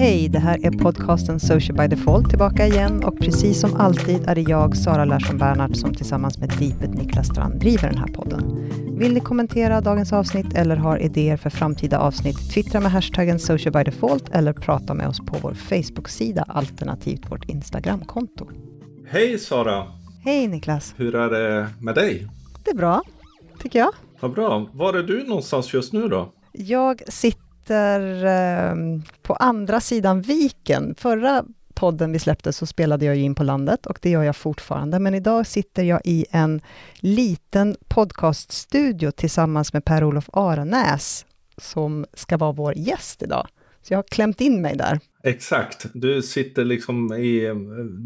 Hej, det här är podcasten Social by Default tillbaka igen och precis som alltid är det jag, Sara Larsson Bernhardt, som tillsammans med Deepet Niklas Strand driver den här podden. Vill ni kommentera dagens avsnitt eller har idéer för framtida avsnitt, twittra med hashtaggen Social by Default eller prata med oss på vår Facebook-sida alternativt vårt Instagramkonto. Hej Sara! Hej Niklas! Hur är det med dig? Det är bra, tycker jag. Vad bra. Var är du någonstans just nu då? Jag sitter eh, på andra sidan viken. Förra podden vi släppte så spelade jag in på landet och det gör jag fortfarande. Men idag sitter jag i en liten podcaststudio tillsammans med Per-Olof Aranäs, som ska vara vår gäst idag. Så jag har klämt in mig där. Exakt, du sitter liksom i,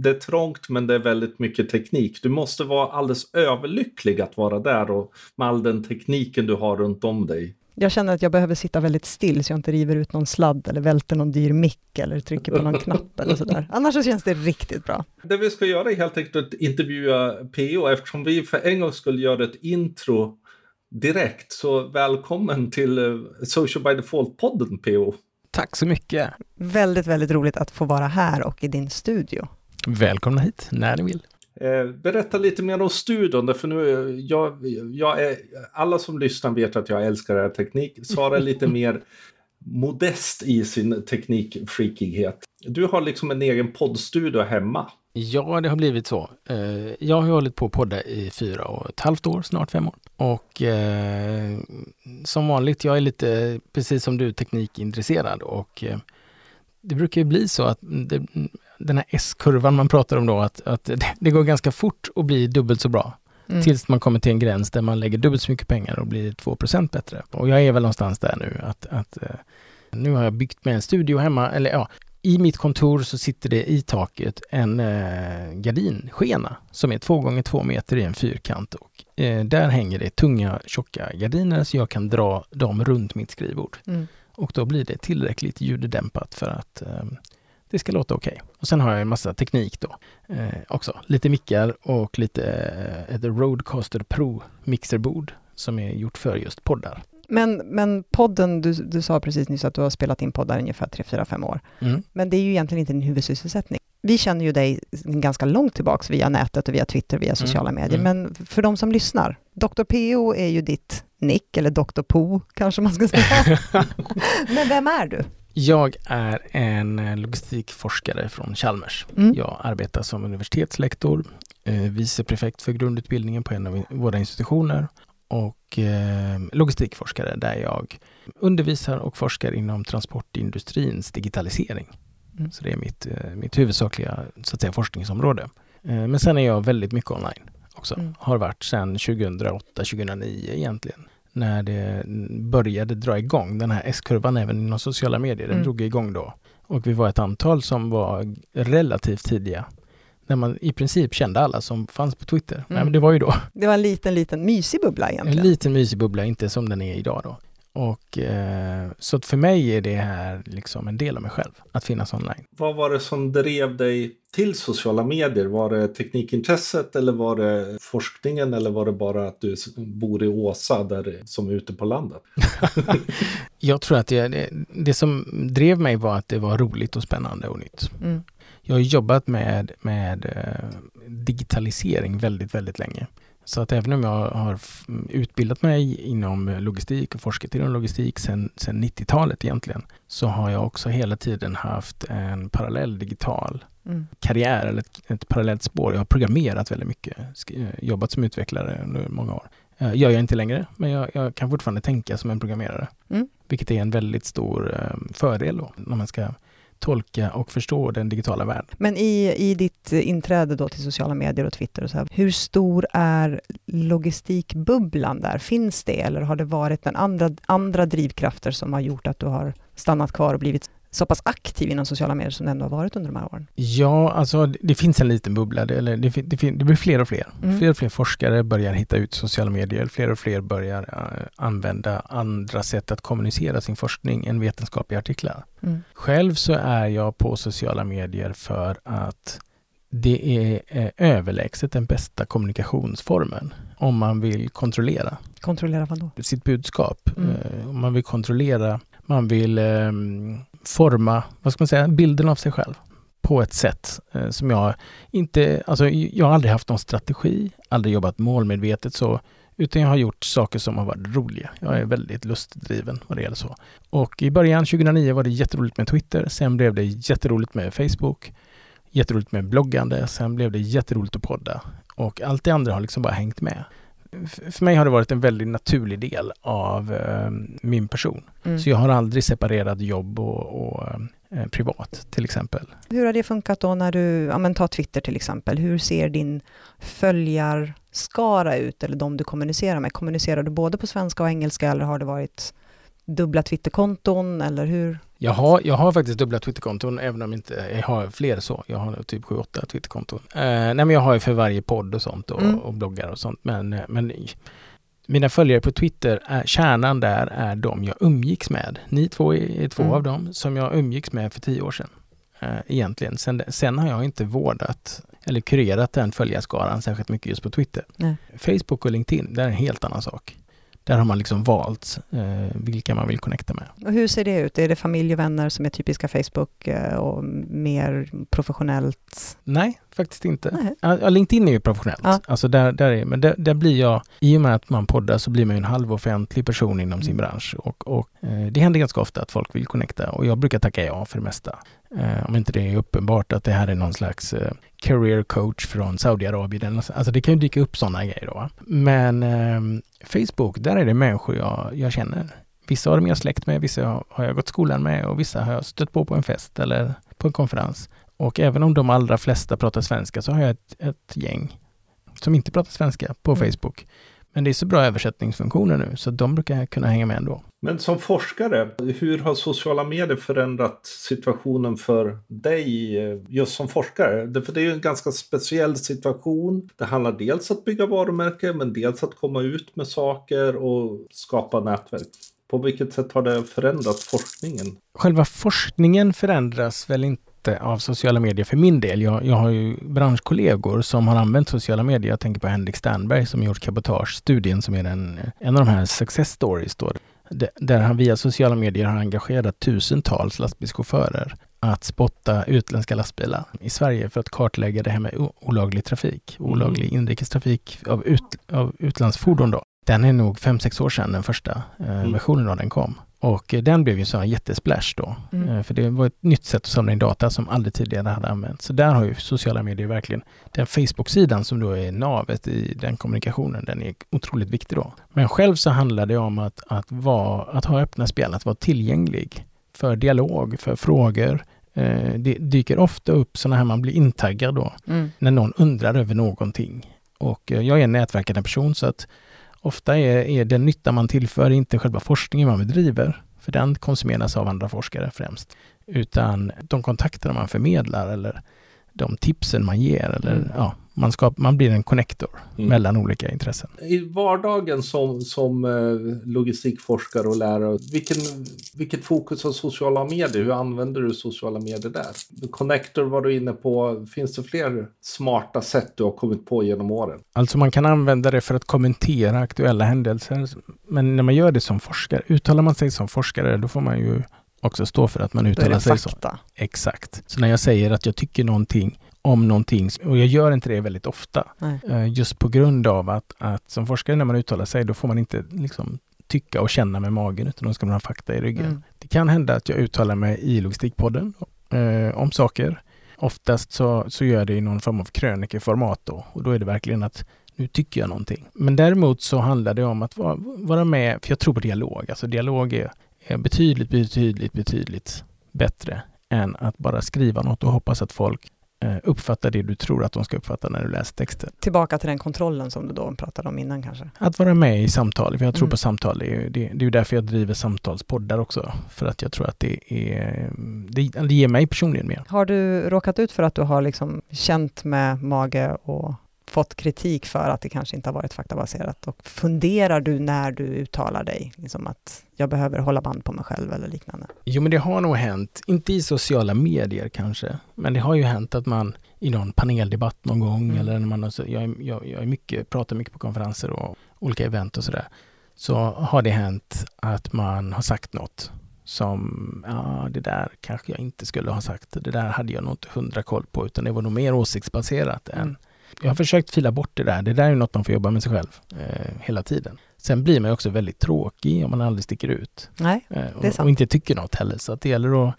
det är trångt men det är väldigt mycket teknik. Du måste vara alldeles överlycklig att vara där och med all den tekniken du har runt om dig. Jag känner att jag behöver sitta väldigt still så jag inte river ut någon sladd eller välter någon dyr mick eller trycker på någon knapp eller sådär. Annars så känns det riktigt bra. Det vi ska göra är helt enkelt att intervjua PO eftersom vi för en gång skulle göra ett intro direkt. Så välkommen till eh, Social by Default-podden PO. Tack så mycket. Väldigt, väldigt roligt att få vara här och i din studio. Välkomna hit när ni vill. Eh, berätta lite mer om studion, för nu, jag, jag är, alla som lyssnar vet att jag älskar er teknik. Sara är lite mer modest i sin teknikfreakighet. Du har liksom en egen poddstudio hemma. Ja, det har blivit så. Eh, jag har hållit på att podda i fyra och ett halvt år, snart fem år. Och eh, som vanligt, jag är lite, precis som du, teknikintresserad och eh, det brukar ju bli så att det, den här S-kurvan man pratar om då, att, att det, går ganska fort att bli dubbelt så bra. Mm. Tills man kommer till en gräns där man lägger dubbelt så mycket pengar och blir 2% bättre. Och jag är väl någonstans där nu att, att nu har jag byggt med en studio hemma, eller ja, i mitt kontor så sitter det i taket en eh, gardinskena som är två gånger två meter i en fyrkant och eh, där hänger det tunga tjocka gardiner så jag kan dra dem runt mitt skrivbord. Mm. Och då blir det tillräckligt ljuddämpat för att eh, det ska låta okej. Okay. Och sen har jag en massa teknik då eh, också. Lite mickar och lite eh, ett Rodecaster Pro mixerbord som är gjort för just poddar. Men, men podden, du, du sa precis nyss att du har spelat in poddar ungefär 3, 4, 5 år. Mm. Men det är ju egentligen inte din huvudsysselsättning. Vi känner ju dig ganska långt tillbaks via nätet och via Twitter, via mm. sociala mm. medier. Mm. Men för de som lyssnar, Dr. PO är ju ditt nick, eller Dr. Po kanske man ska säga. men vem är du? Jag är en logistikforskare från Chalmers. Mm. Jag arbetar som universitetslektor, eh, viceprefekt för grundutbildningen på en av våra institutioner och eh, logistikforskare där jag undervisar och forskar inom transportindustrins digitalisering. Mm. Så det är mitt, eh, mitt huvudsakliga så att säga, forskningsområde. Eh, men sen är jag väldigt mycket online också. Mm. Har varit sedan 2008-2009 egentligen. När det började dra igång, den här S-kurvan även inom sociala medier, den mm. drog igång då. Och vi var ett antal som var relativt tidiga när man i princip kände alla som fanns på Twitter. Mm. Nej, men det var ju då. Det var en liten, liten mysig bubbla egentligen. En liten mysig bubbla, inte som den är idag då. Och eh, så att för mig är det här liksom en del av mig själv, att finnas online. Vad var det som drev dig till sociala medier? Var det teknikintresset eller var det forskningen eller var det bara att du bor i Åsa där, som är ute på landet? jag tror att det, det, det, som drev mig var att det var roligt och spännande och nytt. Mm. Jag har jobbat med, med eh, digitalisering väldigt, väldigt länge. Så att även om jag har utbildat mig inom logistik och forskat inom logistik sedan 90-talet egentligen, så har jag också hela tiden haft en parallell digital mm. karriär eller ett, ett parallellt spår. Jag har programmerat väldigt mycket, eh, jobbat som utvecklare under många år. Uh, gör jag inte längre, men jag, jag, kan fortfarande tänka som en programmerare. Mm. Vilket är en väldigt stor um, fördel då, när man ska tolka och förstå den digitala världen. Men i, i ditt inträde då till sociala medier och Twitter, och så här, hur stor är logistikbubblan där? Finns det eller har det varit den andra, andra drivkrafter som har gjort att du har stannat kvar och blivit så pass aktiv inom sociala medier som ändå har varit under de här åren? Ja, alltså det finns en liten bubbla. Det, eller det, det, det blir fler och fler. Mm. Fler och fler forskare börjar hitta ut sociala medier. Fler och fler börjar uh, använda andra sätt att kommunicera sin forskning än vetenskapliga artiklar. Mm. Själv så är jag på sociala medier för att det är eh, överlägset den bästa kommunikationsformen om man vill kontrollera. Kontrollera vad då? Sitt budskap. Mm. Eh, om man vill kontrollera, man vill eh, forma, vad ska man säga, bilden av sig själv på ett sätt eh, som jag inte, alltså jag har aldrig haft någon strategi, aldrig jobbat målmedvetet så, utan jag har gjort saker som har varit roliga. Jag är väldigt lustdriven vad det gäller så. Och i början 2009 var det jätteroligt med Twitter, sen blev det jätteroligt med Facebook, jätteroligt med bloggande, sen blev det jätteroligt att podda och allt det andra har liksom bara hängt med för mig har det varit en väldigt naturlig del av eh, min person. Mm. Så jag har aldrig separerat jobb och, och eh, privat till exempel. Hur har det funkat då när du, ja men ta Twitter till exempel, hur ser din följarskara ut, eller de du kommunicerar med? Kommunicerar du både på svenska och engelska eller har det varit dubbla Twitterkonton eller hur? Jag har, jag har faktiskt dubbla Twitterkonton även om inte jag har fler så. Jag har typ 7-8 Twitterkonton. Eh, nej men jag har ju för varje podd och sånt och, mm. och bloggar och sånt. Men, eh, men mina följare på Twitter, är, kärnan där är de jag umgicks med. Ni två är två mm. av dem som jag umgicks med för tio år sedan. Eh, egentligen. Sen, sen har jag inte vårdat eller kurerat den följarskaran särskilt mycket just på Twitter. Nej. Facebook och LinkedIn, det är en helt annan sak. Där har man liksom valt eh, vilka man vill connecta med. Och hur ser det ut? Är det familj och vänner som är typiska Facebook eh, och mer professionellt? Nej, faktiskt inte. Ja, LinkedIn är ju professionellt. Ja. Alltså där, där är, men där, där, blir jag, i och med att man poddar så blir man ju en halvoffentlig person inom sin mm. bransch. Och, och eh, det händer ganska ofta att folk vill connecta och jag brukar tacka ja för det mesta. Eh, om inte det är uppenbart att det här är någon slags eh, career coach från Saudiarabien. Alltså det kan ju dyka upp sådana grejer då. Men eh, Facebook, där är det människor jag, jag känner. Vissa har de jag släkt med, vissa har jag gått skolan med och vissa har jag stött på på en fest eller på en konferens. Och även om de allra flesta pratar svenska så har jag ett, ett gäng som inte pratar svenska på mm. Facebook. Men det är så bra översättningsfunktioner nu så de brukar kunna hänga med ändå. Men som forskare, hur har sociala medier förändrat situationen för dig eh, just som forskare? För det är ju en ganska speciell situation. Det handlar dels om att bygga varumärken men dels att komma ut med saker och skapa nätverk. På vilket sätt har det förändrat forskningen? Själva forskningen förändras väl inte av sociala medier för min del. Jag, jag har ju branschkollegor som har använt sociala medier. Jag tänker på Henrik Sternberg som gjort Cabotage-studien som är en, en av de här success stories då, där han via sociala medier har engagerat tusentals lastbilschaufförer att spotta utländska lastbilar i Sverige för att kartlägga det här med olaglig trafik, mm. olaglig inrikestrafik av, ut, av utlandsfordon. Då. Den är nog fem sex år sedan den första eh, mm. versionen av den kom. Och den blev ju så en jättesplash då. Mm. Eh, för det var ett nytt sätt att samla in data som aldrig tidigare hade använts. Så där har ju sociala medier verkligen, den Facebook-sidan som då är navet i den kommunikationen, den är otroligt viktig då. Men själv så handlar det om att, att, vara, att ha öppna spel, att vara tillgänglig för dialog, för frågor. Eh, det dyker ofta upp sådana här, man blir intaggad då, mm. när någon undrar över någonting. Och eh, jag är en nätverkande person så att Ofta är, är den nytta man tillför inte själva forskningen man bedriver, för den konsumeras av andra forskare främst, utan de kontakter man förmedlar eller de tipsen man ger eller mm. ja, man, ska, man blir en connector mm. mellan olika intressen. I vardagen som, som eh, logistikforskare och lärare, vilken, vilket fokus har sociala medier? Hur använder du sociala medier där? Connector var du inne på. Finns det fler smarta sätt du har kommit på genom åren? Alltså man kan använda det för att kommentera aktuella händelser. Men när man gör det som forskare, uttalar man sig som forskare, då får man ju också stå för att man uttalar sig så. Exakt. Så när jag säger att jag tycker någonting om någonting, och jag gör inte det väldigt ofta, Nej. Eh, just på grund av att, att som forskare när man uttalar sig, då får man inte liksom tycka och känna med magen, utan då ska man ha fakta i ryggen. Mm. Det kan hända att jag uttalar mig i Logistikpodden eh, om saker. Oftast så, så gör jag det i någon form av krönikeformat då, och då är det verkligen att nu tycker jag någonting. Men däremot så handlar det om att vara, vara med, för jag tror på dialog. Alltså dialog är betydligt, betydligt, betydligt bättre än att bara skriva något och hoppas att folk Eh, uppfatta det du tror att de ska uppfatta när du läser texten. Tillbaka till den kontrollen som du då pratade om innan kanske? Att vara med i samtal, för jag tror mm. på samtal. Det är, det, det är därför jag driver samtalspoddar också. För att jag tror att det, är, det, det ger mig personligen mer. Har du råkat ut för att du har liksom känt med mage och fått kritik för att det kanske inte har varit faktabaserat? Och funderar du när du uttalar dig, liksom att jag behöver hålla band på mig själv eller liknande? Jo, men det har nog hänt, inte i sociala medier kanske, men det har ju hänt att man i någon paneldebatt någon gång mm. eller när man, jag, jag, jag är mycket, pratar mycket på konferenser och olika event och sådär, så har det hänt att man har sagt något som, ja det där kanske jag inte skulle ha sagt. Det där hade jag nog inte hundra koll på utan det var nog mer åsiktsbaserat än Mm. Jag har försökt fila bort det där. Det där är något man får jobba med sig själv eh, hela tiden. Sen blir man också väldigt tråkig om man aldrig sticker ut Nej, eh, Det är och, sant. och inte tycker något heller. Så att det gäller att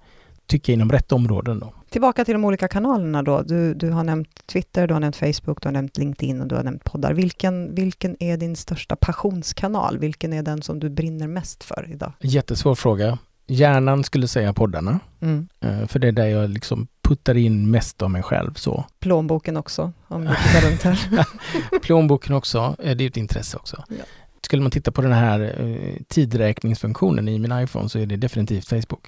tycka inom rätt områden då. Tillbaka till de olika kanalerna då. Du, du har nämnt Twitter, du har nämnt Facebook, du har nämnt LinkedIn och du har nämnt poddar. Vilken, vilken är din största passionskanal? Vilken är den som du brinner mest för idag? Jättesvår fråga. Hjärnan skulle säga poddarna, Mm. eh, för det är där jag liksom puttar in mest av mig själv. Så. Plånboken också, om du tittar runt här. Plånboken också, eh, det är ett intresse också. Ja. Skulle man titta på den här eh, tidräkningsfunktionen i min iPhone så är det definitivt Facebook.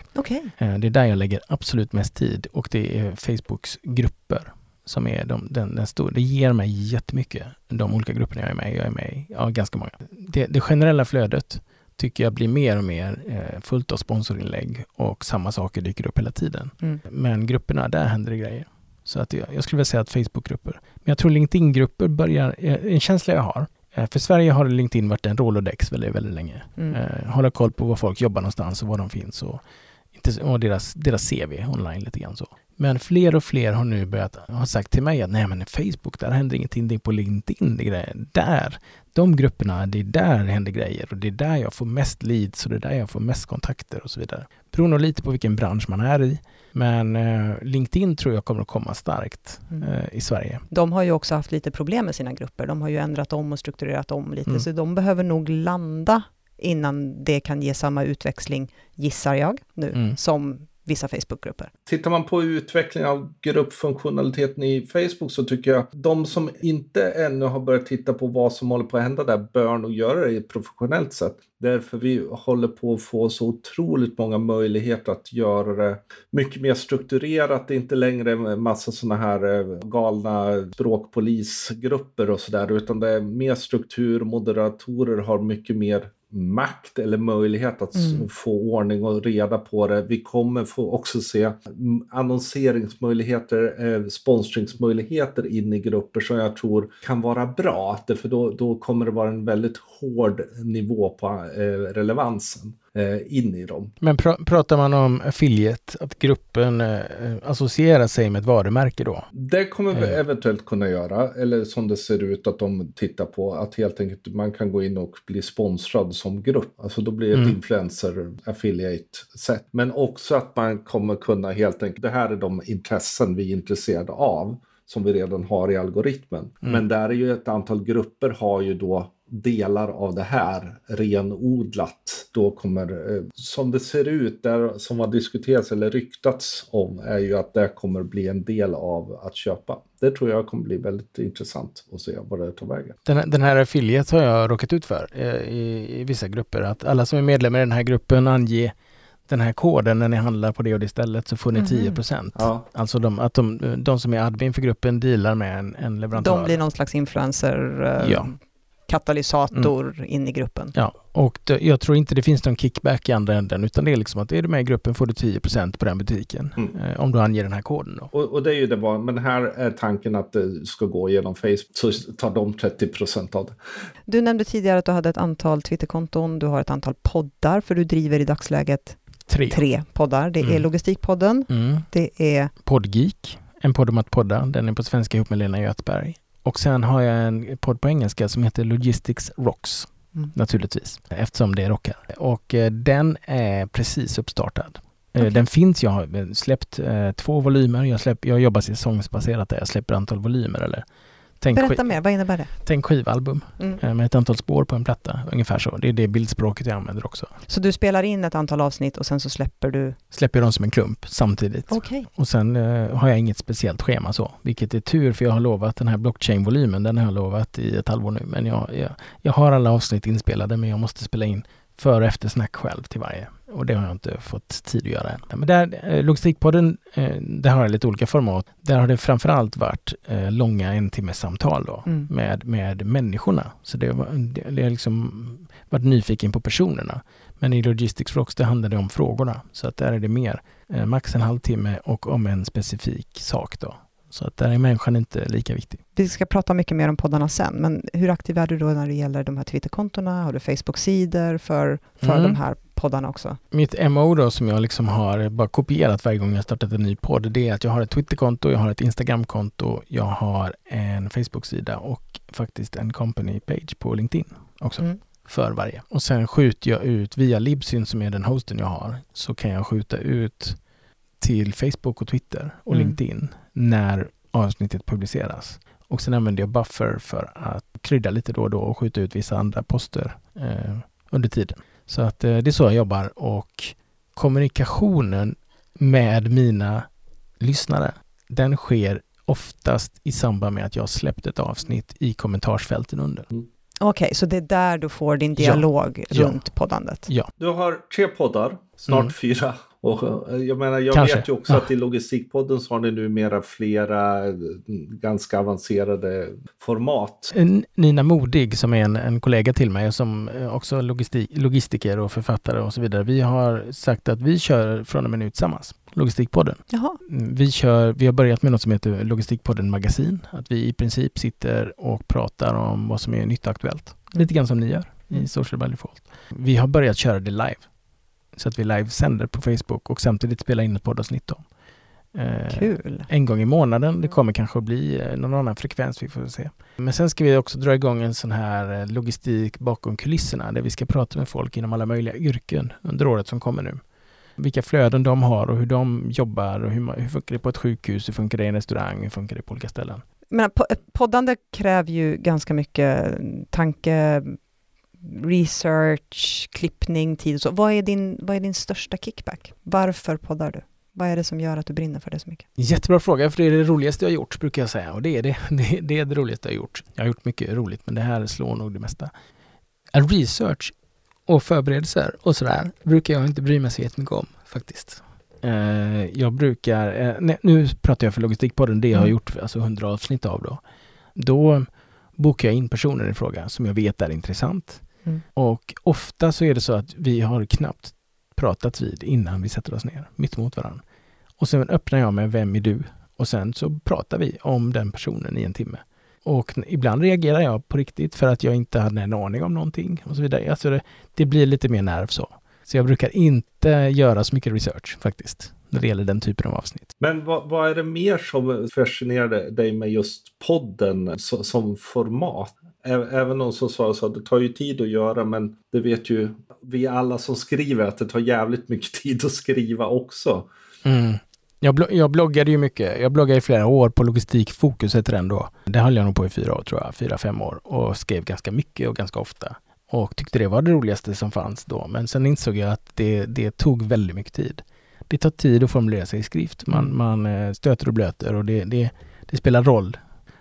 Eh, Det är där jag lägger absolut mest tid och det är Facebooks grupper som är de, den, den stora. Det ger mig jättemycket, de olika grupperna jag är med i. Jag är med i ja, ganska många. Det, det generella flödet tycker jag blir mer och mer eh, fullt av sponsorinlägg och samma saker dyker upp hela tiden. Mm. Men grupperna, där händer det grejer. Så att jag, jag skulle vilja säga att Facebookgrupper. Men jag tror LinkedIn-grupper börjar, eh, en känsla jag har, eh, för Sverige har LinkedIn varit en Rolodex väldigt, väldigt länge. Mm. Eh, hålla koll på var folk jobbar någonstans och var de finns och, inte, och deras, deras CV online lite grann så. Men fler och fler har nu börjat ha sagt till mig att nej men Facebook, där händer ingenting. Det är på LinkedIn det är grejer. Där, de grupperna, det är där det händer grejer och det är där jag får mest leads och det är där jag får mest kontakter och så vidare. Beror nog lite på vilken bransch man är i. Men eh, LinkedIn tror jag kommer att komma starkt Mm. eh, i Sverige. De har ju också haft lite problem med sina grupper. De har ju ändrat om och strukturerat om lite, Mm. så de behöver nog landa innan det kan ge samma utväxling, gissar jag nu, Mm. som vissa Facebookgrupper. Tittar man på utvecklingen av gruppfunktionaliteten i Facebook så tycker jag de som inte ännu har börjat titta på vad som håller på att hända där bör nog göra det i ett professionellt sätt. Därför vi håller på att få så otroligt många möjligheter att göra det mycket mer strukturerat. Det är inte längre en massa sådana här eh, galna språkpolisgrupper och sådär utan det är mer struktur. Moderatorer har mycket mer makt eller möjlighet att Mm. få ordning och reda på det. Vi kommer få också se mm, annonseringsmöjligheter, eh, sponsringsmöjligheter in i grupper som jag tror kan vara bra. För då, då kommer det vara en väldigt hård nivå på eh, relevansen eh, in i dem. Men pr- pratar man om affiliate, att gruppen eh, associerar sig med ett varumärke då? Det kommer vi Eh. eventuellt kunna göra, eller som det ser ut att de tittar på, att helt enkelt man kan gå in och bli sponsrad som grupp. Alltså då blir det ett Mm. influencer affiliate-sätt. Men också att man kommer kunna helt enkelt, det här är de intressen vi är intresserade av, som vi redan har i algoritmen. Mm. Men där är ju ett antal grupper har ju då delar av det här renodlat. Då kommer, eh, som det ser ut, där, som har diskuterats eller ryktats om, är ju att det kommer bli en del av att köpa. Det tror jag kommer bli väldigt intressant att se vad det tar vägen. Den, den här affiliate har jag råkat ut för eh, i, i vissa grupper. Att alla som är medlemmar i den här gruppen anger den här koden när ni handlar på det och det stället så får ni Mhm. 10 procent. Ja, Alltså de, att de, de som är admin för gruppen dealar med en, en leverantör. De blir någon slags influencer, eh, Ja. Katalysator in i gruppen. Ja, och det, jag tror inte det finns någon kickback i andra änden utan det är liksom att är du med i gruppen får du 10 procent på den butiken. Mm. Eh, om du anger den här koden då. och, och det är ju det var, men här är tanken att det ska gå genom Facebook, så tar de 30 procent av det. Du nämnde tidigare att du hade ett antal Twitterkonton, du har ett antal poddar, för du driver i dagsläget Tre. tre poddar. Det är Mm. Logistikpodden, Mm. det är Podgeek, en podd om att podda. Den är på svenska ihop med Lena Göthberg. Och sen har jag en podd på engelska som heter Logistics Rocks, mm, naturligtvis, eftersom det är rockar. Och eh, den är precis uppstartad. Eh, Okej. Den finns, jag har släppt eh, två volymer. Jag, släpp, jag jobbar säsongsbaserat där, jag släpper antal volymer eller tänk, Berätta mer, vad innebär det? tänk skivalbum Mm. eh, med ett antal spår på en platta, ungefär så. Det är det bildspråket jag använder också. Så du spelar in ett antal avsnitt och sen så släpper du... Släpper dem som en klump samtidigt. Okej. Och sen eh, har jag inget speciellt schema så, vilket är tur för jag har lovat den här blockchain-volymen, den har jag lovat i ett halvår nu. Men jag, jag, jag har alla avsnitt inspelade men jag måste spela in före och eftersnack själv till varje. Och det har jag inte fått tid att göra än. Men där, eh, Logistikpodden, eh, där har jag lite olika format. Där har det framförallt varit eh, långa en timmes samtal då Mm. med, med människorna. Så det, var, det, har liksom varit nyfiken på personerna. Men i Logistics Rocks det handlar det om frågorna. Så att där är det mer max en halvtimme och om en specifik sak då. Så att där är människan inte lika viktig. Vi ska prata mycket mer om poddarna sen, men hur aktiv är du då när det gäller de här Twitterkontona? Har du Facebook-sidor för, för Mm. de här poddarna också? Mitt MO då som jag liksom har bara kopierat varje gång jag startat en ny podd, det är att jag har ett Twitterkonto, jag har ett Instagramkonto, jag har en Facebook-sida och faktiskt en company page på LinkedIn också Mm. för varje. Och sen skjuter jag ut via Libsyn som är den hosten jag har, så kan jag skjuta ut till Facebook och Twitter och Mm. LinkedIn när avsnittet publiceras. Och sen använder jag Buffer för att krydda lite då och då och skjuta ut vissa andra poster eh, under tiden. Så att eh, det är så jag jobbar och kommunikationen med mina lyssnare, den sker oftast i samband med att jag har släppt ett avsnitt i kommentarsfälten under. Okej, så det är där du får din dialog Ja. runt poddandet? Ja, Du har tre poddar, snart Mm. fyra. Och eh, jag menar, jag Kanske. vet ju också Ja. att i Logistikpodden så har ni numera flera eh, ganska avancerade format. Nina Modig som är en, en kollega till mig och som eh, också är logistik, logistiker och författare och så vidare. Vi har sagt att vi kör från och med nu tillsammans, Logistikpodden. Jaha, Mm, Vi, kör, vi har börjat med något som heter Logistikpodden Magasin. Att vi i princip sitter och pratar om vad som är nytt och aktuellt. Lite grann som ni gör Mm. i Social by Default. Vi har börjat köra det live. Så att vi livesänder på Facebook och samtidigt spelar in ett poddavsnitt då. Eh, kul. en gång i månaden. Det kommer kanske att bli eh, någon annan frekvens, vi får se. Men sen ska vi också dra igång en sån här eh, logistik bakom kulisserna där vi ska prata med folk inom alla möjliga yrken under året som kommer nu. Vilka flöden de har och hur de jobbar och hur, hur funkar det på ett sjukhus, hur funkar det i en restaurang, hur funkar det på olika ställen. Men po- poddande kräver ju ganska mycket tanke, research, klippning, tid och så. Vad är din, vad är din största kickback? Varför poddar du? Vad är det som gör att du brinner för det så mycket? Jättebra fråga, för det är det roligaste jag har gjort, brukar jag säga. Och det är det. Det, det är det roligaste jag har gjort. Jag har gjort mycket roligt, men det här slår nog det mesta. En research och förberedelser och sådär brukar jag inte bry mig så jättemycket om, faktiskt. Eh, jag brukar, eh, nej, nu pratar jag för Logistikpodden, det jag har Mm. gjort alltså 100 avsnitt av då. Då bokar jag in personer i fråga som jag vet är intressant. Mm. Och ofta så är det så att vi har knappt pratat vid innan vi sätter oss ner, mitt emot varandra. Och sen öppnar jag med Vem är du? Och sen så pratar vi om den personen i en timme. Och ibland reagerar jag på riktigt för att jag inte hade en aning om någonting och så vidare. Alltså det, det blir lite mer nerv så. Så jag brukar inte göra så mycket research faktiskt, när det gäller den typen av avsnitt. Men vad, vad är det mer som fascinerar dig med just podden så, som format? Även någon som sa så att det tar ju tid att göra, men det vet ju vi alla som skriver att det tar jävligt mycket tid att skriva också. Mm. Jag, bl jag bloggade ju mycket. Jag bloggade i flera år på Logistikfokus heter den då. Det höll jag nog på i fyra år tror jag, fyra, fem år och skrev ganska mycket och ganska ofta. Och tyckte det var det roligaste som fanns då. Men sen insåg jag att det, det tog väldigt mycket tid. Det tar tid att formulera sig i skrift. Man, man eh, stöter och blöter och det, det, det spelar roll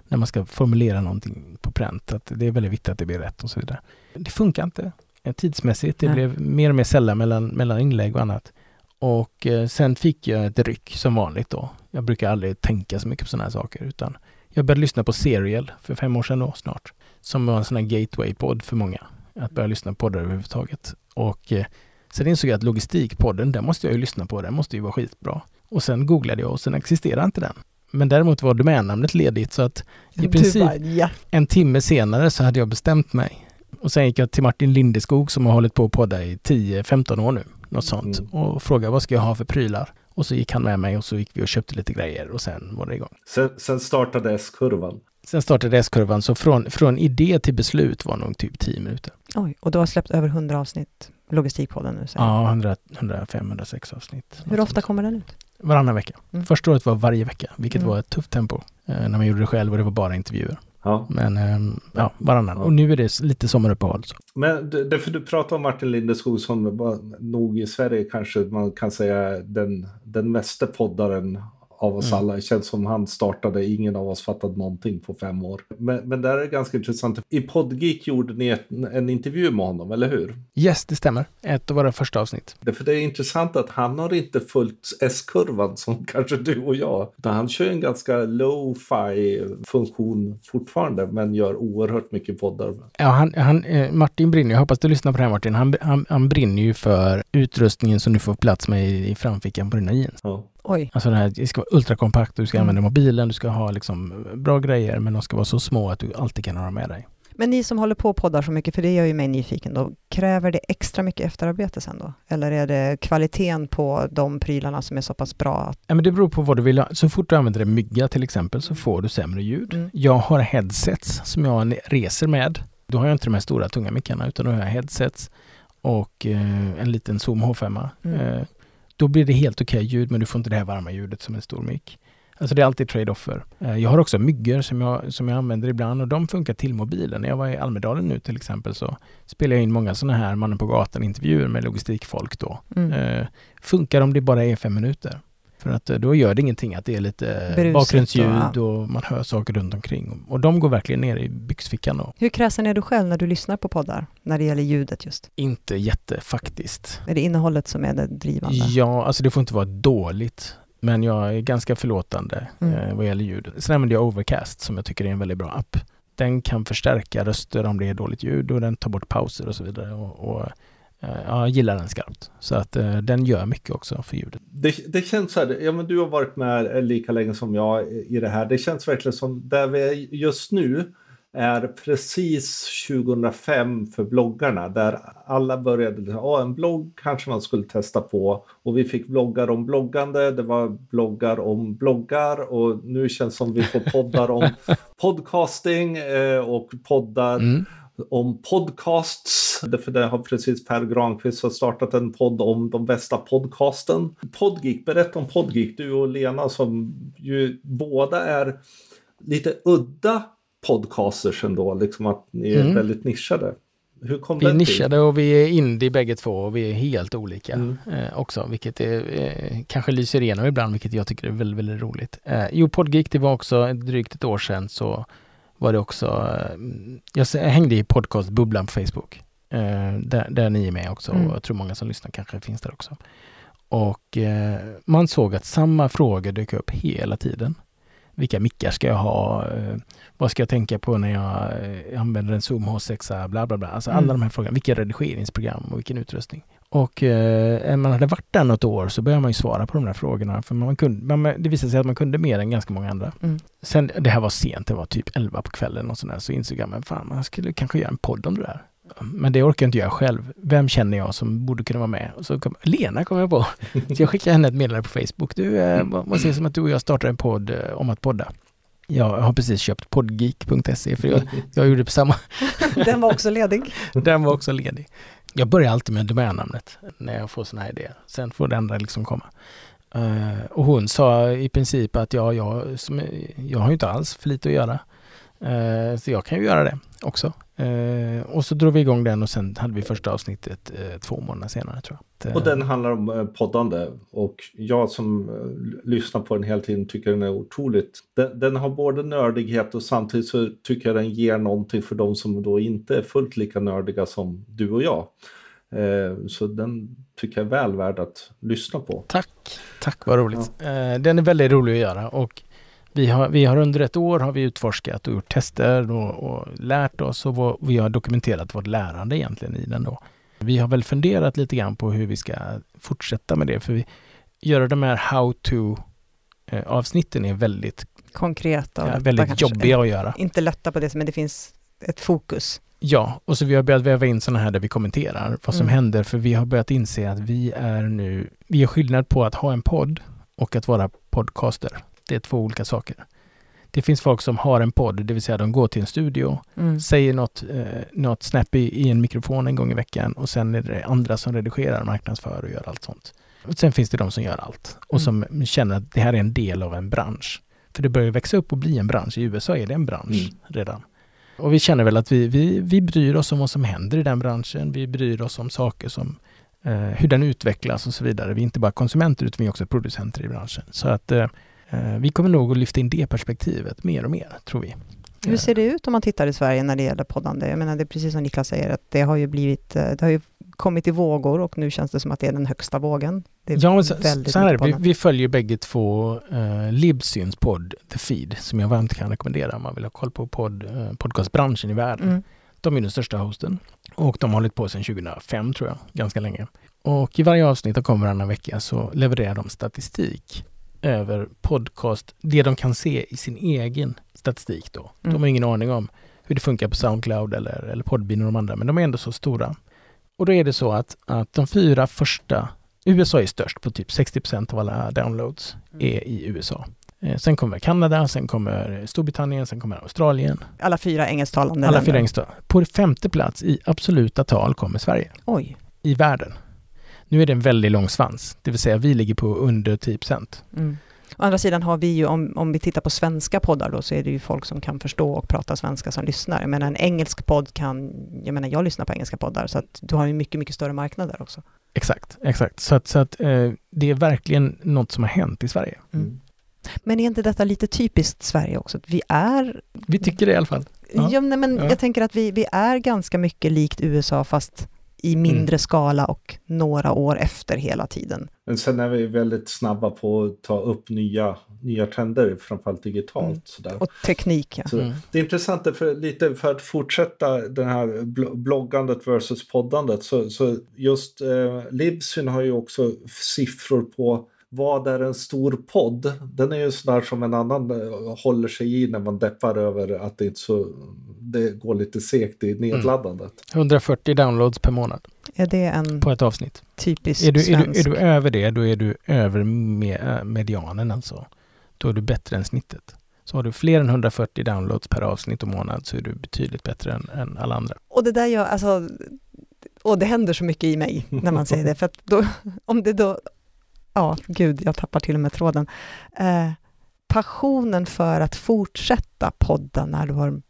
när man ska formulera någonting på pränt. Att det är väldigt viktigt att det blir rätt och så vidare. Det funkar inte eh, tidsmässigt. Det Nej. blev mer och mer sällan mellan, mellan inlägg och annat. Och eh, sen fick jag ett ryck som vanligt då. Jag brukar aldrig tänka så mycket på sådana här saker utan jag började lyssna på Serial för fem år sedan då snart. Som var en sån här gateway-podd för många. Att börja lyssna på poddar överhuvudtaget. Och eh, sen insåg jag att logistikpodden, den måste jag ju lyssna på. Den måste ju vara skitbra. Och sen googlade jag och sen existerar inte den. Men däremot var domännamnet ledigt så att i Du princip bara, ja. en timme senare så hade jag bestämt mig. Och sen gick jag till Martin Lindeskog som har hållit på att podda i 10-15 år nu. Något sånt. Mm. Och frågade vad ska jag ha för prylar? Och så gick han med mig och så gick vi och köpte lite grejer och sen var det igång. Sen, sen startade S-kurvan. Sen startade S-kurvan så från, från idé till beslut var nog typ 10 minuter. Oj, och du har släppt över 100 avsnitt Logistikpodden nu. säger Ja, 100, 105, 106 avsnitt. Hur ofta kommer den ut? Varannan vecka. Mm. Första året var varje vecka, vilket Mm. var ett tufft tempo. Eh, när man gjorde det själv och det var bara intervjuer. Ja. Men eh, ja, varannan. Ja. Och nu är det lite sommaruppehåll. Så. Men det- därför du pratar om Martin Lindeskog som var nog i Sverige kanske man kan säga den, den mesta poddaren av oss Mm. alla. Det känns som han startade, ingen av oss fattat någonting på fem år. Men, men där är det ganska intressant. I Podgeek gjorde ni ett, en intervju med honom, eller hur? Yes, det stämmer. Ett av våra första avsnitt. Därför det är intressant att han har inte följt S-kurvan som kanske du och jag. Utan han kör en ganska low-fi funktion fortfarande men gör oerhört mycket poddar. Ja, han, han, eh, Martin brinner, jag hoppas du lyssnar på det här Martin, han, han, han brinner ju för utrustningen som du får plats med i, i framfickan på dina jeans. Ja. Oj. Alltså det, här, det ska vara ultrakompakt, du ska Mm. använda mobilen, du ska ha liksom bra grejer men de ska vara så små att du alltid kan ha dem med dig. Men ni som håller på och poddar så mycket, för det gör ju mig nyfiken då, kräver det extra mycket efterarbete sen då? Eller är det kvaliteten på de prylarna som är så pass bra? Att, Ja, men det beror på vad du vill ha. Så fort du använder en mygga till exempel så får du sämre ljud. Mm. Jag har headsets som jag reser med. Då har jag inte de här stora tunga mickarna utan då har jag headsets och eh, en liten Zoom H5. Mm. Eh, då blir det helt okej ljud men du får inte det här varma ljudet som en stor mick. Alltså det är alltid trade-offer. Eh, jag har också myggor som jag, som jag använder ibland och de funkar till mobilen. När jag var i Almedalen nu till exempel så spelade jag in många sådana här mannen på gatan intervjuer med logistikfolk då. mm. Eh, funkar om det bara är fem minuter. För att eh, då gör det ingenting att det är lite Brusigt bakgrundsljud och- och man hör saker runt omkring. Och de går verkligen ner i byxfickan då. Hur kräsen är du själv när du lyssnar på poddar, när det gäller ljudet just? Inte jätte faktiskt. Är det innehållet som är det drivande? Ja, alltså det får inte vara dåligt. Men jag är ganska förlåtande Mm. eh, vad gäller ljud. Sen använder jag Overcast som jag tycker är en väldigt bra app. Den kan förstärka röster om det är dåligt ljud och den tar bort pauser och så vidare. Och, och, eh, jag gillar den skarpt. Så att eh, den gör mycket också för ljudet. Det, det känns så här, ja, men du har varit med lika länge som jag i det här. Det känns verkligen som där vi är just nu är precis 2005 för bloggarna där alla började, ja en blogg kanske man skulle testa på och vi fick bloggar om bloggande, det var bloggar om bloggar och nu känns det som vi får poddar om podcasting eh, och poddar Mm. Om podcasts. För det har precis Per Granqvist har startat en podd om de bästa podcasten. Podgeek, berätta om Podgeek. Du och Lena som ju båda är lite udda podcasters ändå, liksom att ni är Mm. väldigt nischade. Hur kom Vi är till? nischade och vi är indie bägge två och vi är helt olika Mm. eh, också, vilket är, eh, kanske lyser igenom ibland, vilket jag tycker är väldigt, väldigt roligt. Eh, jo, Podgeek, det var också drygt ett år sedan så var det också, eh, jag hängde i podcastbubblan på Facebook, eh, där, där ni är med också Mm. och jag tror många som lyssnar kanske finns där också. Och eh, man såg att samma frågor dök upp hela tiden. Vilka mickar ska jag ha? Vad ska jag tänka på när jag använder en Zoom H6? Bla bla bla. Alltså Mm. alla de här frågorna. Vilka redigeringsprogram och vilken utrustning? Och eh, man hade varit där något år så började man ju svara på de där frågorna. För man kunde, man, det visade sig att man kunde mer än ganska många andra. Mm. Sen, det här var sent, det var typ 11 på kvällen och sådär, så insåg jag, men fan, man skulle kanske göra en podd om det där. Men det orkar jag inte göra själv. Vem känner jag som borde kunna vara med? Och så kom, Lena kom jag på. Så jag skickade henne ett meddelande på Facebook. Du, eh, vad, vad sägs om att du och jag startar en podd eh, om att podda? Jag har precis köpt podgeek.se för jag, jag gjorde på samma. Den var också ledig. Den var också ledig. Jag börjar alltid med domännamnet när jag får sådana här idéer. Sen får det andra liksom komma. Uh, och hon sa i princip att ja, jag, som, jag har ju inte alls för lite att göra. Uh, så jag kan ju göra det också. Eh, och så drog vi igång den och sen hade vi första avsnittet eh, två månader senare tror jag. Att, Och eh, den handlar om poddande. Och jag som lyssnar på den hela tiden tycker den är otroligt. Den, den har både nördighet och samtidigt så tycker jag den ger någonting för de som då inte är fullt lika nördiga som du och jag. Så den tycker jag är väl värd att lyssna på. Tack, tack vad roligt. Eh, den är väldigt rolig att göra och vi har, vi har under ett år har vi utforskat och gjort tester och, och lärt oss och vår, vi har dokumenterat vårt lärande egentligen i den då. Vi har väl funderat lite grann på hur vi ska fortsätta med det för vi göra de här how to eh, avsnitten är väldigt, Konkreta och ja, väldigt jobbiga att göra. Inte lätta på det, men det finns ett fokus. Ja, och så vi har börjat väva in sådana här där vi kommenterar vad som Mm. händer för vi har börjat inse att vi är nu, vi gör skillnad på att ha en podd och att vara podcaster. Det är två olika saker. Det finns folk som har en podd, det vill säga de går till en studio, Mm. säger något, eh, något snap i, i en mikrofon en gång i veckan och sen är det andra som redigerar, marknadsför och gör allt sånt. Och sen finns det de som gör allt och som känner att det här är en del av en bransch. För det börjar växa upp och bli en bransch. I USA är det en bransch Mm. redan. Och vi känner väl att vi, vi, vi bryr oss om vad som händer i den branschen. Vi bryr oss om saker som eh, hur den utvecklas och så vidare. Vi är inte bara konsumenter utan vi är också producenter i branschen. Så att eh, vi kommer nog att lyfta in det perspektivet mer och mer, tror vi. Hur ser det ut om man tittar i Sverige när det gäller poddande? Jag menar, det är precis som Niklas säger, att det har ju blivit, eh, det har ju kommit i vågor och nu känns det som att det är den högsta vågen. Det är Ja, men så, så här. Vi, vi följer bägge två eh, Libsyns podd The Feed som jag varmt kan rekommendera om man vill ha koll på podd, eh, podcastbranschen i världen. Mm. De är den största hosten och de har hållit på sedan 2005 tror jag, ganska länge. Och i varje avsnitt som kommer varannan vecka så levererar de statistik över podcast, det de kan se i sin egen statistik då. De Mm. har ingen aning om hur det funkar på Soundcloud eller, eller Podbean och de andra, men de är ändå så stora. Och då är det så att, att de fyra första, USA är störst på typ 60% av alla downloads är i USA. Eh, sen kommer Kanada, sen kommer Storbritannien, sen kommer Australien. Alla fyra engelsktalande Alla länder. fyra engelskt. På femte plats i absoluta tal kommer Sverige Oj. i världen. Nu är det en väldigt lång svans, det vill säga vi ligger på under 10 procent. Mm. Å andra sidan har vi ju, om, om vi tittar på svenska poddar då, så är det ju folk som kan förstå och prata svenska som lyssnar. Jag menar en engelsk podd kan, jag menar jag lyssnar på engelska poddar, så att du har ju mycket, mycket större marknad där också. Exakt, exakt. Så att, så att eh, det är verkligen något som har hänt i Sverige. Mm. Men är inte detta lite typiskt Sverige också? Att vi är, Vi tycker det i alla fall. ja. Ja. men Ja. jag tänker att vi, vi är ganska mycket likt USA, fast i mindre Mm. skala och några år efter hela tiden. Men sen är vi väldigt snabba på att ta upp nya, nya trender, framförallt digitalt. Mm. Sådär. Och teknik, ja. Så Mm. Det är intressant, för, lite för att fortsätta den här bl- bloggandet versus poddandet. Så, så just eh, Libsyn har ju också siffror på vad är en stor podd? Den är ju sådär som en annan eh, håller sig i när man deppar över att det inte så det går lite sekt i nedladdandet. 140 downloads per månad Är det en på ett avsnitt. typisk Är du, är, du, är du över det, då är du över me, medianen alltså. Då är du bättre än snittet. Så har du fler än 140 downloads per avsnitt och månad så är du betydligt bättre än, än alla andra. Och det där gör, alltså, och det händer så mycket i mig när man säger det, för att då, om det då, ja, gud, jag tappar till och med tråden. Eh, passionen för att fortsätta podda när du har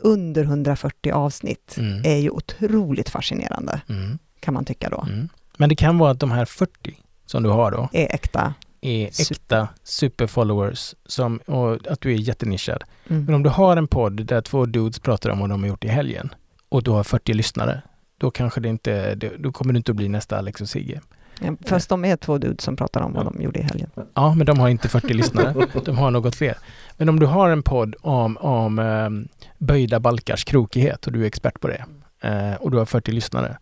under 140 avsnitt Mm. är ju otroligt fascinerande, Mm. kan man tycka då. Mm. Men det kan vara att de här 40 som du har då Är äkta. är äkta superfollowers som, och att du är jättenischad. Men Mm. om du har en podd där två dudes pratar om vad de har gjort i helgen och du har 40 lyssnare, då kanske det inte, då kommer du inte att bli nästa Alex och Sigge. Ja, fast de är två dudes som pratar om vad de gjorde i helgen. Ja, men de har inte 40 lyssnare. De har något fler. Men om du har en podd om, om um, böjda balkars krokighet och du är expert på det eh, och du har 40 lyssnare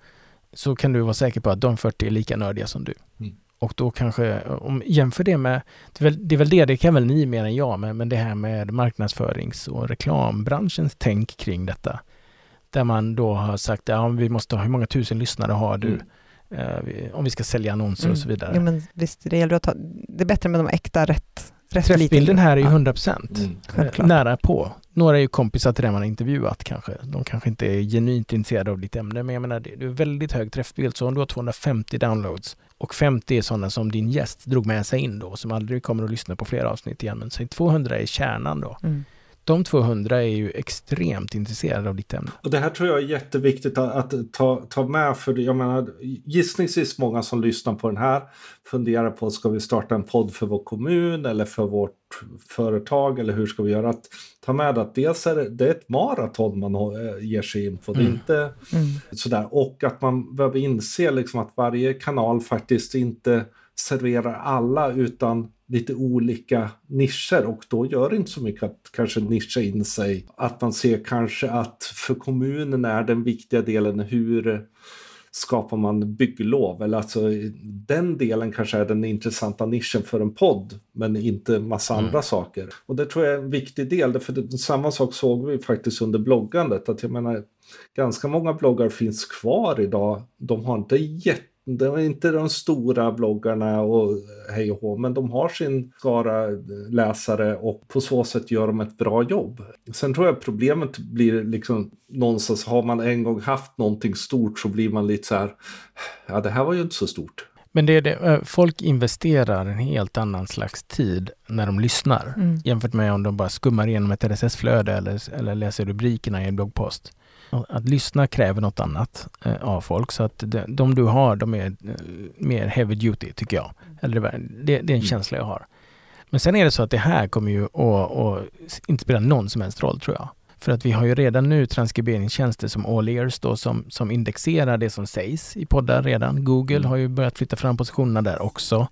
så kan du vara säker på att de 40 är lika nördiga som du. Mm. Och då kanske, om jämför det med, det är, väl, det är väl det, det kan väl ni mer än jag, men, men det här med marknadsförings och reklambranschens tänk kring detta. Där man då har sagt, ja vi måste ha, hur många tusen lyssnare har du? Mm. Eh, om vi ska sälja annonser och så vidare. Jo, men visst, det gäller att ta, det är bättre med de äkta rätt, Träffbilden här är ju Ja, 100 procent. Mm. Självklart. Nära på. Några är ju kompisar till den man har intervjuat kanske. De kanske inte är genuint intresserade av ditt ämne, men jag menar det det är väldigt hög träffbild. Så om du har 250 downloads och 50 är sådana som din gäst drog med sig in då, som aldrig kommer att lyssna på flera avsnitt igen, men säg 200 är kärnan då. Mm. De 200 är ju extremt intresserade av ditt ämne. Och det här tror jag är jätteviktigt att, att ta, ta med. För jag menar, gissningsvis många som lyssnar på den här funderar på ska vi starta en podd för vår kommun eller för vårt företag eller hur ska vi göra? Att ta med att dels är det, det är ett maraton man har- ger sig in på. Det är Mm. inte Mm. sådär. Och att man behöver inse liksom att varje kanal faktiskt inte serverar alla utan lite olika nischer och då gör det inte så mycket att kanske nischa in sig. Att man ser kanske att för kommunen är den viktiga delen hur skapar man bygglov eller alltså den delen kanske är den intressanta nischen för en podd men inte massa Mm. andra saker. Och det tror jag är en viktig del för samma sak såg vi faktiskt under bloggandet att jag menar ganska många bloggar finns kvar idag. De har inte jätte det är inte de stora bloggarna och hej och hå, men de har sin skara läsare och på så sätt gör de ett bra jobb. Sen tror jag problemet blir liksom någonstans, har man en gång haft någonting stort så blir man lite så här, ja det här var ju inte så stort. Men det är det, eh, folk investerar en helt annan slags tid när de lyssnar Mm. jämfört med om de bara skummar igenom ett RSS-flöde eller, eller läser rubrikerna i en bloggpost. Att lyssna kräver något annat eh, av folk så att de, de du har de är eh, mer heavy duty tycker jag. Eller det, det, det är en känsla jag har. Men sen är det så att det här kommer ju att, att inte spela någon som helst roll tror jag. För att vi har ju redan nu transkriberingstjänster som All Ears då som, som indexerar det som sägs i poddar redan. Google har ju börjat flytta fram positionerna där också.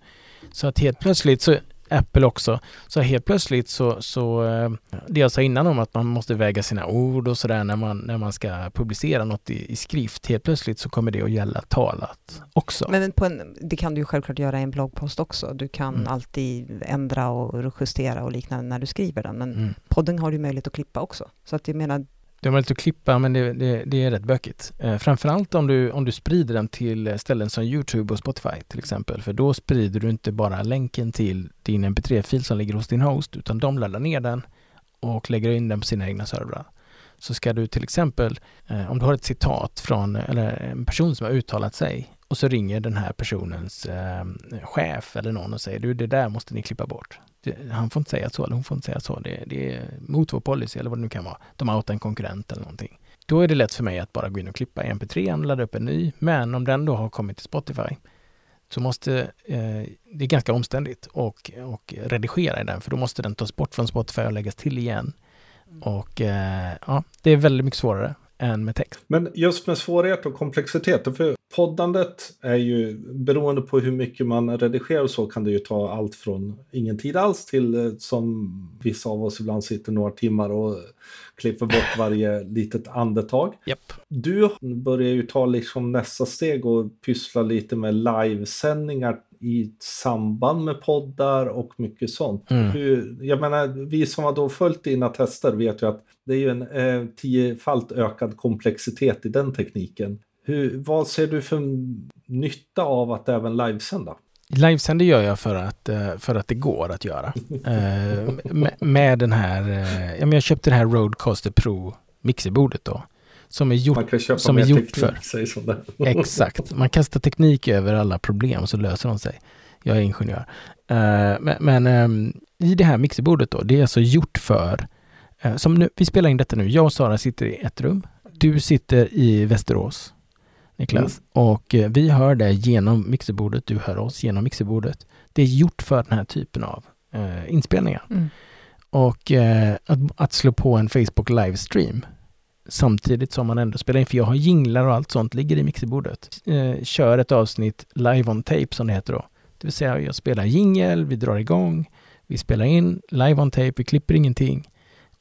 Så att helt plötsligt så Apple också. Så helt plötsligt så, så eh, det jag sa innan om att man måste väga sina ord och sådär när man, när man ska publicera något i, i, skrift, helt plötsligt så kommer det att gälla talat också. Men på en, det kan du ju självklart göra i en bloggpost också. Du kan mm. alltid ändra och justera och liknande när du skriver den, men mm. podden har du möjlighet att klippa också. Så att jag menar, du har möjlighet att klippa men det, det, det är rätt bökigt. Eh, framförallt om du, om du sprider den till eh, ställen som Youtube och Spotify till exempel. För då sprider du inte bara länken till din mp3-fil som ligger hos din host utan de laddar ner den och lägger in den på sina egna servrar. Så ska du till exempel, eh, om du har ett citat från eller en person som har uttalat sig och så ringer den här personens eh, chef eller någon och säger du det där måste ni klippa bort han får inte säga så eller hon får inte säga så. Det, det är mot vår policy eller vad det nu kan vara. De outar en konkurrent eller någonting. Då är det lätt för mig att bara gå in och klippa i mp3, ladda upp en ny. Men om den då har kommit till Spotify så måste, eh, det är ganska omständigt och, och redigera i den för då måste den tas bort från Spotify och läggas till igen. Mm. Och eh, ja, det är väldigt mycket svårare än med text. Men just med svårighet och komplexitet, för poddandet är ju beroende på hur mycket man redigerar och så kan det ju ta allt från ingen tid alls till eh, som vissa av oss ibland sitter några timmar och klipper bort varje litet andetag. Yep. Du börjar ju ta liksom nästa steg och pyssla lite med livesändningar i samband med poddar och mycket sånt. Mm. Hur, jag menar, vi som har då följt dina tester vet ju att det är ju en eh, tiofalt ökad komplexitet i den tekniken. Hur, vad ser du för nytta av att även livesända? Livesänder gör jag för att, eh, för att det går att göra. Eh, med, med den här, eh, jag köpte det här Rodecaster Pro mixerbordet då. Som är gjort, man kan köpa som är gjort för. Exakt, man kastar teknik över alla problem så löser de sig. Jag är ingenjör. Men, men ehm, i det här mixerbordet då, det är alltså gjort för, som nu, vi spelar in detta nu, jag och Sara sitter i ett rum. Du sitter i Västerås. Niklas. Mm. Och eh, vi hör det genom mixerbordet, du hör oss genom mixerbordet. Det är gjort för den här typen av eh, inspelningar. Mm. Och eh, att, att, slå på en Facebook livestream samtidigt som man ändå spelar in, för jag har jinglar och allt sånt ligger i mixerbordet. Eh, kör ett avsnitt live on tape som det heter då. Det vill säga jag spelar jingel, vi drar igång, vi spelar in live on tape, vi klipper ingenting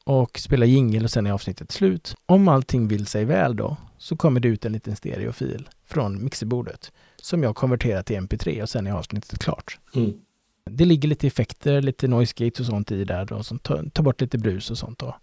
och spelar jingel och sen är avsnittet slut. Om allting vill sig väl då så kommer det ut en liten stereofil från mixerbordet som jag konverterar till mp3 och sen är avsnittet klart. Mm. Det ligger lite effekter, lite noise gates och sånt i där då, som tar, tar bort lite brus och sånt då.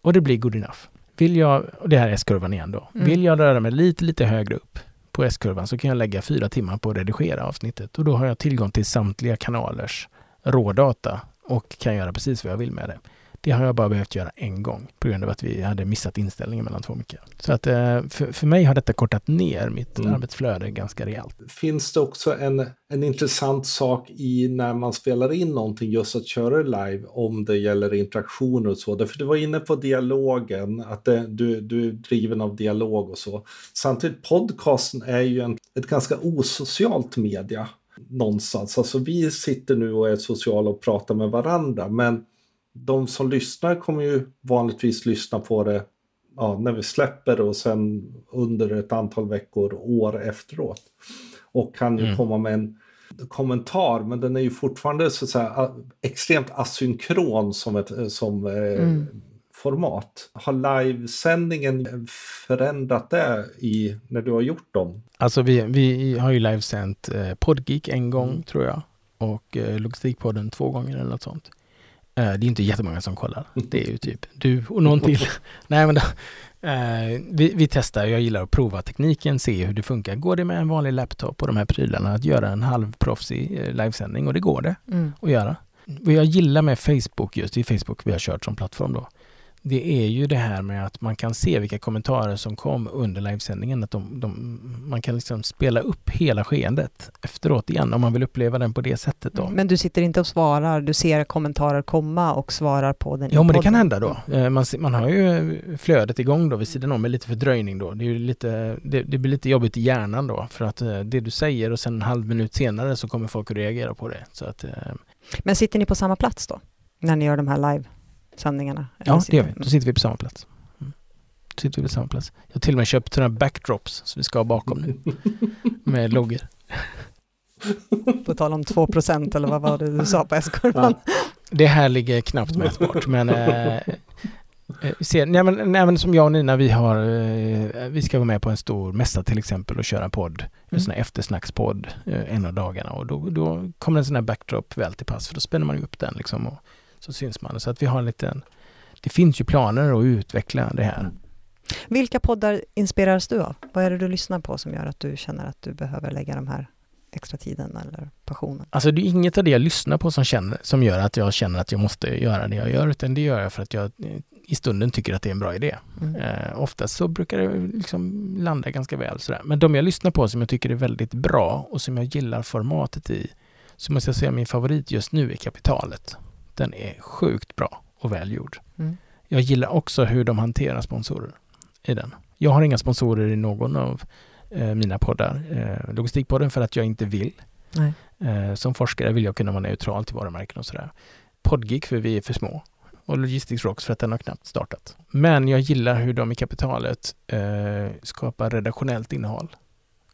Och det blir good enough. Vill jag, och det här är S-kurvan igen då, mm. vill jag röra mig lite, lite högre upp på S-kurvan så kan jag lägga fyra timmar på att redigera avsnittet och då har jag tillgång till samtliga kanalers rådata och kan göra precis vad jag vill med det. Det har jag bara behövt göra en gång på grund av att vi hade missat inställningen mellan två mickar. Så att eh, för, för mig har detta kortat ner mitt mm. arbetsflöde ganska rejält. Finns det också en, en intressant sak i när man spelar in någonting just att köra live om det gäller interaktioner och så? För du var inne på dialogen, att det, du, du är driven av dialog och så. Samtidigt podcasten är ju en, ett ganska osocialt media någonstans. Alltså vi sitter nu och är sociala och pratar med varandra, men de som lyssnar kommer ju vanligtvis lyssna på det ja, när vi släpper och sen under ett antal veckor, år efteråt. Och kan ju mm. komma med en kommentar, men den är ju fortfarande så att säga, extremt asynkron som, ett, som eh, mm. format. Har livesändningen förändrat det i, när du har gjort dem? Alltså vi, vi har ju livesänt eh, Podgeek en gång mm. tror jag och eh, Logistikpodden två gånger eller något sånt. Eh, det är inte jättemånga som kollar. Det är ju typ du och någon till. Nej men då, eh, vi, vi testar, jag gillar att prova tekniken, se hur det funkar. Går det med en vanlig laptop och de här prylarna att göra en halvproffsig eh, livesändning? Och det går det mm. att göra. Vad jag gillar med Facebook, just det är Facebook vi har kört som plattform då, det är ju det här med att man kan se vilka kommentarer som kom under livesändningen. Att de, de, man kan liksom spela upp hela skeendet efteråt igen om man vill uppleva den på det sättet. Då. Men du sitter inte och svarar, du ser kommentarer komma och svarar på den? Ja, men det kan hända då. Eh, man, man har ju flödet igång då vid sidan om med lite fördröjning då. Det, är lite, det, det, blir lite jobbigt i hjärnan då för att eh, det du säger och sen en halv minut senare så kommer folk att reagera på det. Så att, eh, men sitter ni på samma plats då? När ni gör de här live? Sändningarna? Ja, det gör vi. Då sitter vi på samma plats. Mm. Då sitter vi på samma plats. Jag har till och med köpt några backdrops som vi ska ha bakom nu. med loggor. På tal om 2% eller vad var det du sa på S-kurvan? Ja. Det här ligger knappt mätbart, men eh, eh ser, nej, men, nej, men som jag och Nina, vi har, eh, vi ska vara med på en stor mässa till exempel och köra en podd, mm. en sån här eftersnackspodd eh, en av dagarna och då, då kommer en sån här backdrop väl till pass för då spänner man upp den liksom och så syns man. Så att vi har en liten, det finns ju planer att utveckla det här. Vilka poddar inspireras du av? Vad är det du lyssnar på som gör att du känner att du behöver lägga de här extra tiden eller passionen? Alltså det är inget av det jag lyssnar på som, känner, som gör att jag känner att jag måste göra det jag gör, utan det gör jag för att jag i stunden tycker att det är en bra idé. Mm. Eh, oftast så brukar det liksom landa ganska väl sådär. Men de jag lyssnar på som jag tycker är väldigt bra och som jag gillar formatet i, så måste jag säga min favorit just nu är Kapitalet. Den är sjukt bra och välgjord. Mm. Jag gillar också hur de hanterar sponsorer i den. Jag har inga sponsorer i någon av eh, mina poddar. Eh, Logistikpodden för att jag inte vill. Eh, som forskare vill jag kunna vara neutral till varumärken och sådär. Podgeek för vi är för små. Och Logistics Rocks för att den har knappt startat. Men jag gillar hur de i kapitalet eh, skapar redaktionellt innehåll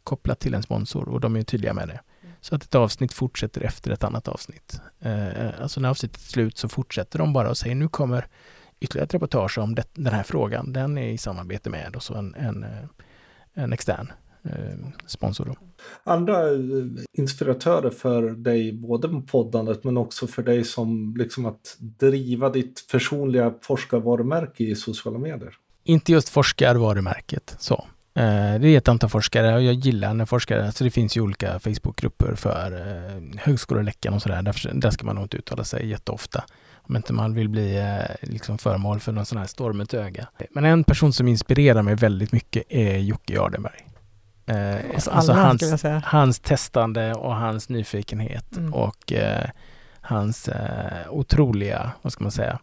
kopplat till en sponsor och de är tydliga med det. Så att ett avsnitt fortsätter efter ett annat avsnitt. Eh, alltså när avsnittet är slut så fortsätter de bara och säger nu kommer ytterligare ett reportage om det, den här frågan. Den är i samarbete med och så en, en, eh, en extern eh, sponsor. Då. Andra eh, inspiratörer för dig, både med poddandet men också för dig som liksom att driva ditt personliga forskarvarumärke i sociala medier? Inte just forskarvarumärket så. Det är ett antal forskare och jag gillar när forskare, alltså det finns ju olika Facebookgrupper för högskoleläckan och sådär. Där, där ska man nog inte uttala sig jätteofta om inte man vill bli eh, liksom föremål för någon sån här stormigt öga. Men en person som inspirerar mig väldigt mycket är Jocke Jardenberg. Eh, alltså, alltså hans, hans, testande och hans nyfikenhet mm. och eh, hans eh, otroliga, vad ska man säga,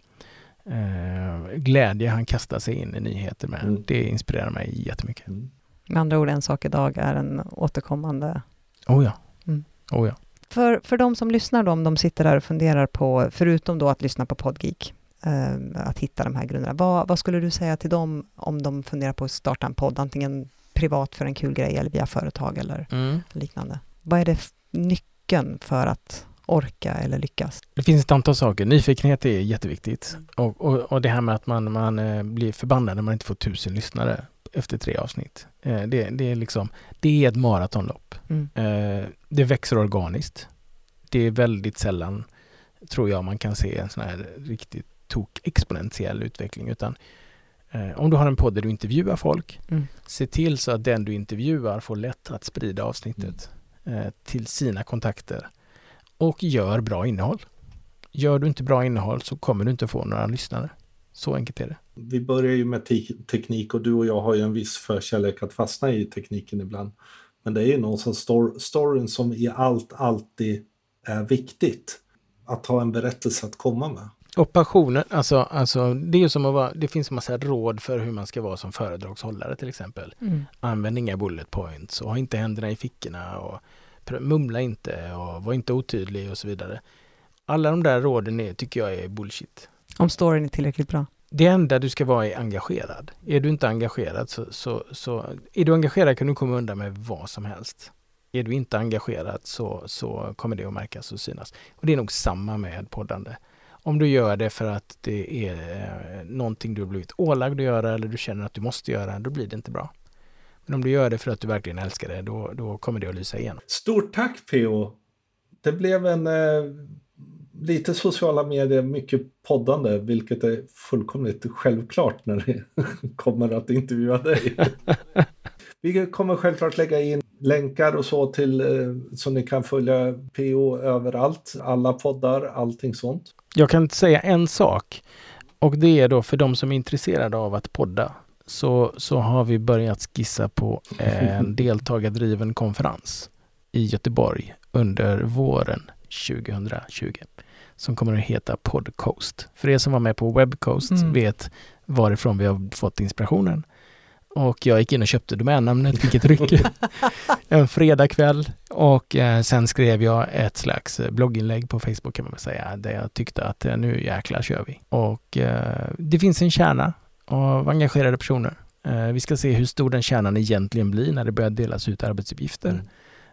eh, glädje han kastar sig in i nyheter med. Mm. Det inspirerar mig jättemycket. Mm. Med andra ord, en sak idag är en återkommande... Oh ja. Mm. Oh ja. För, för de som lyssnar då, om de sitter där och funderar på, förutom då att lyssna på Podgeek, eh, att hitta de här grunderna. Vad, vad, skulle du säga till dem om de funderar på att starta en podd, antingen privat för en kul grej eller via företag eller mm. liknande? Vad är det nyckeln för att orka eller lyckas? Det finns ett antal saker. Nyfikenhet är jätteviktigt. Mm. Och, och, och, det här med att man, man eh, blir förbannad när man inte får tusen lyssnare efter tre avsnitt. Eh, det, det, är liksom, det är ett maratonlopp. Mm. Eh, det växer organiskt. Det är väldigt sällan, tror jag, man kan se en sån här riktigt tok exponentiell utveckling. Utan om du har en podd där du intervjuar folk, mm. se till så att den du intervjuar får lätt att sprida avsnittet mm. till sina kontakter. Och gör bra innehåll. Gör du inte bra innehåll så kommer du inte få några lyssnare. Så enkelt är det. Vi börjar ju med te teknik och du och jag har ju en viss förkärlek att fastna i tekniken ibland. Men det är ju någonstans stor storyn som i allt alltid är viktigt. Att ha en berättelse att komma med. Och passionen, alltså, alltså det är som att vara, det finns en massa råd för hur man ska vara som föredragshållare till exempel. Mm. Använd inga bullet points och ha inte händerna i fickorna och mumla inte och var inte otydlig och så vidare. Alla de där råden är, tycker jag är bullshit. Om storyn är tillräckligt bra? Det enda du ska vara är engagerad. Är du inte engagerad så, så, så är du engagerad kan du komma undan med vad som helst. Är du inte engagerad så, så kommer det att märkas och synas. Och det är nog samma med poddande. Om du gör det för att det är eh, någonting du har blivit ålagd att göra eller du känner att du måste göra, då blir det inte bra. Men om du gör det för att du verkligen älskar det, då, då kommer det att lysa igenom. Stort tack PO! Det blev en eh lite sociala medier, mycket poddande, vilket är fullkomligt självklart när det kommer att intervjua dig. Vi kommer självklart lägga in länkar och så till eh, så ni kan följa PO överallt, alla poddar, allting sånt. Jag kan säga en sak och det är då för de som är intresserade av att podda så, så har vi börjat skissa på en deltagardriven konferens i Göteborg under våren 2020 som kommer att heta Podcoast. För er som var med på Webcoast mm. vet varifrån vi har fått inspirationen. Och jag gick in och köpte domännamnet, fick ett ryck en fredagkväll och eh, sen skrev jag ett slags blogginlägg på Facebook kan man väl säga, där jag tyckte att eh, nu jäklar kör vi. Och eh, det finns en kärna av engagerade personer. Eh, vi ska se hur stor den kärnan egentligen blir när det börjar delas ut arbetsuppgifter. Mm.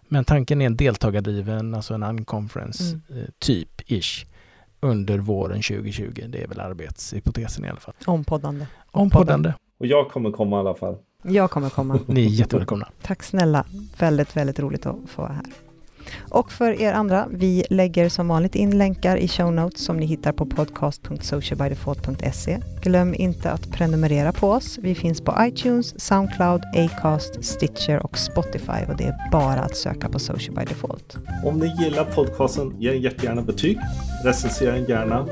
Men tanken är en deltagardriven, alltså en unconference Mm. eh, typ ish under våren 2020. Det är väl arbetshypotesen i alla fall. Ompoddande. Ompoddande. Och jag kommer komma i alla fall. Jag kommer komma. Ni är jättevälkomna. Tack snälla. Väldigt, väldigt roligt att få vara här. Och för er andra, vi lägger som vanligt in länkar i show notes som ni hittar på podcast.socialbydefault.se. Glöm inte att prenumerera på oss. Vi finns på iTunes, Soundcloud, Acast, Stitcher och Spotify och det är bara att söka på Social by Default. Om ni gillar podcasten, ge den jättegärna betyg. Recensera den gärna.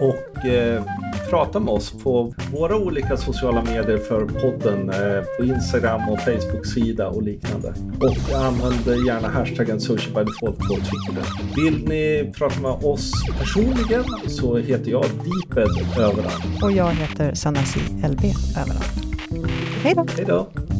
Och eh, prata med oss på våra olika sociala medier för podden. Eh, på Instagram och Facebook-sida och liknande. Och använd gärna hashtaggen social by default på Twitter. Vill ni prata med oss personligen så heter jag Deeped överallt. Och jag heter Sanasi LB överallt. Hej då! Hej då!